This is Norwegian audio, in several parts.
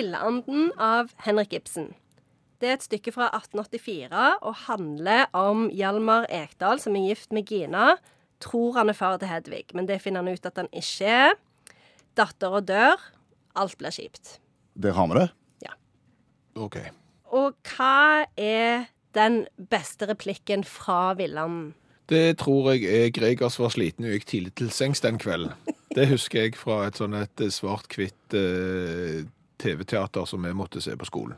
'Villanden' av Henrik Ibsen. Det er et stykke fra 1884 og handler om Hjalmar Ekdal som er gift med Gina. Tror han er far til Hedvig, men det finner han ut at han ikke er. Dattera dør. Alt blir kjipt. Der har vi det. Ja. OK. Og hva er den beste replikken fra Villanden? Det tror jeg er Gregers var sliten og gikk tidlig til sengs den kvelden. Det husker jeg fra et sånn et svart-hvitt eh, TV-teater som vi måtte se på skolen.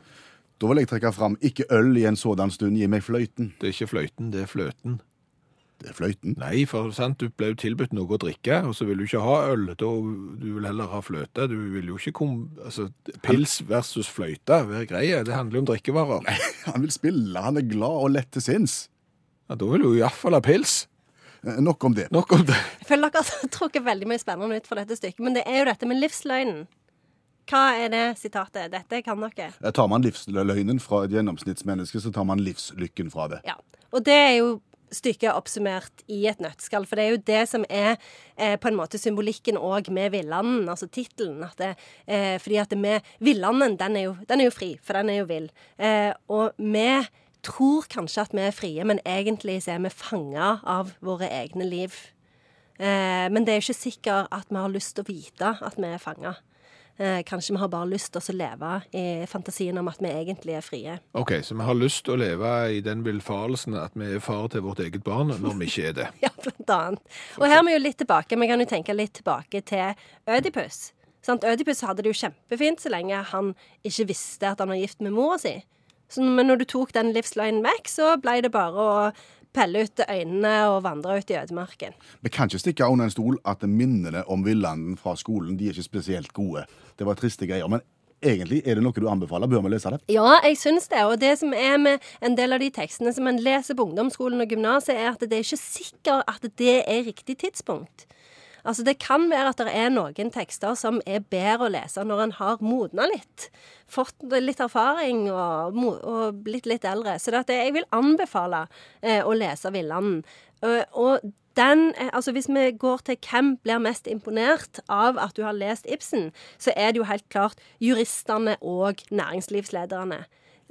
Da vil jeg trekke fram 'Ikke øl i en sådan stund, gi meg fløyten'. Det er ikke fløyten, det er fløten. Det er fløyten. Nei, for sant, du ble jo tilbudt noe å drikke, og så vil du ikke ha øl. Da, du vil heller ha fløte. Du vil jo ikke kom... Altså, pils versus fløyte, hver greie. Det handler jo om drikkevarer. Nei, Han vil spille, han er glad og lett til sinns. Ja, da vil du iallfall ha pils. Eh, Nok om det. Nok om det. Jeg føler dere har trukket veldig mye spennende ut fra dette stykket, men det er jo dette med livsløgnen. Hva er det sitatet? Dette kan dere. Eh, Tar man livsløgnen fra et gjennomsnittsmenneske, så tar man livslykken fra det. Ja. Og det er jo stykket oppsummert i et nøttskall. For det er jo det som er eh, på en måte symbolikken òg med Villanden, altså tittelen. Eh, fordi at med Villanden, den er, jo, den er jo fri, for den er jo vill. Eh, og vi tror kanskje at vi er frie, men egentlig så er vi fanga av våre egne liv. Eh, men det er ikke sikkert at vi har lyst til å vite at vi er fanga. Eh, kanskje vi har bare lyst til å leve i fantasien om at vi egentlig er frie. OK, så vi har lyst til å leve i den villfarelsen at vi er far til vårt eget barn, når vi ikke er det. Ja, blant annet. Og her er vi jo litt tilbake. Vi kan jo tenke litt tilbake til Ødipus. Sant? Ødipus hadde det jo kjempefint så lenge han ikke visste at han var gift med mora si. Så, men når du tok den livsløgnen vekk, så ble det bare å pelle ut øynene og vandre ut i ødemarken. Vi kan ikke stikke under en stol at minnene om Villanden fra skolen de er ikke spesielt gode. Det var triste greier. Men egentlig, er det noe du anbefaler? Bør vi lese det? Ja, jeg syns det. Og det som er med en del av de tekstene som en leser på ungdomsskolen og gymnaset, er at det er ikke sikkert at det er riktig tidspunkt. Altså Det kan være at det er noen tekster som er bedre å lese når en har modna litt. Fått litt erfaring og, og blitt litt eldre. Så det at jeg vil anbefale eh, å lese Villanden. Eh, og den, eh, altså Hvis vi går til hvem blir mest imponert av at du har lest Ibsen, så er det jo helt klart juristene og næringslivslederne.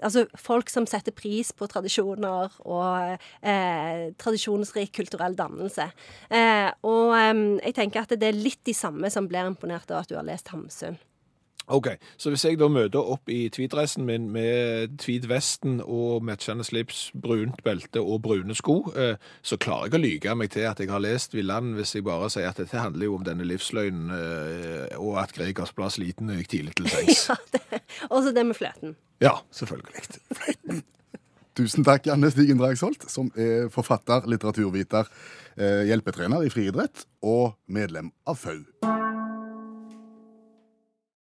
Altså folk som setter pris på tradisjoner og eh, tradisjonsrik kulturell dannelse. Eh, og eh, jeg tenker at det er litt de samme som blir imponert av at du har lest Hamsun. OK, så hvis jeg da møter opp i tweedressen min med tweedvesten og matchende slips, brunt belte og brune sko, eh, så klarer jeg å lyge meg til at jeg har lest Villand hvis jeg bare sier at dette handler jo om denne livsløgnen, eh, og at Gregers ble sliten og gikk tidlig til sengs. Ja, det- Og så det med fløten. Ja, selvfølgelig. Tusen takk, Janne Stigen Dragsholt, som er forfatter, litteraturviter, eh, hjelpetrener i friidrett og medlem av FAU.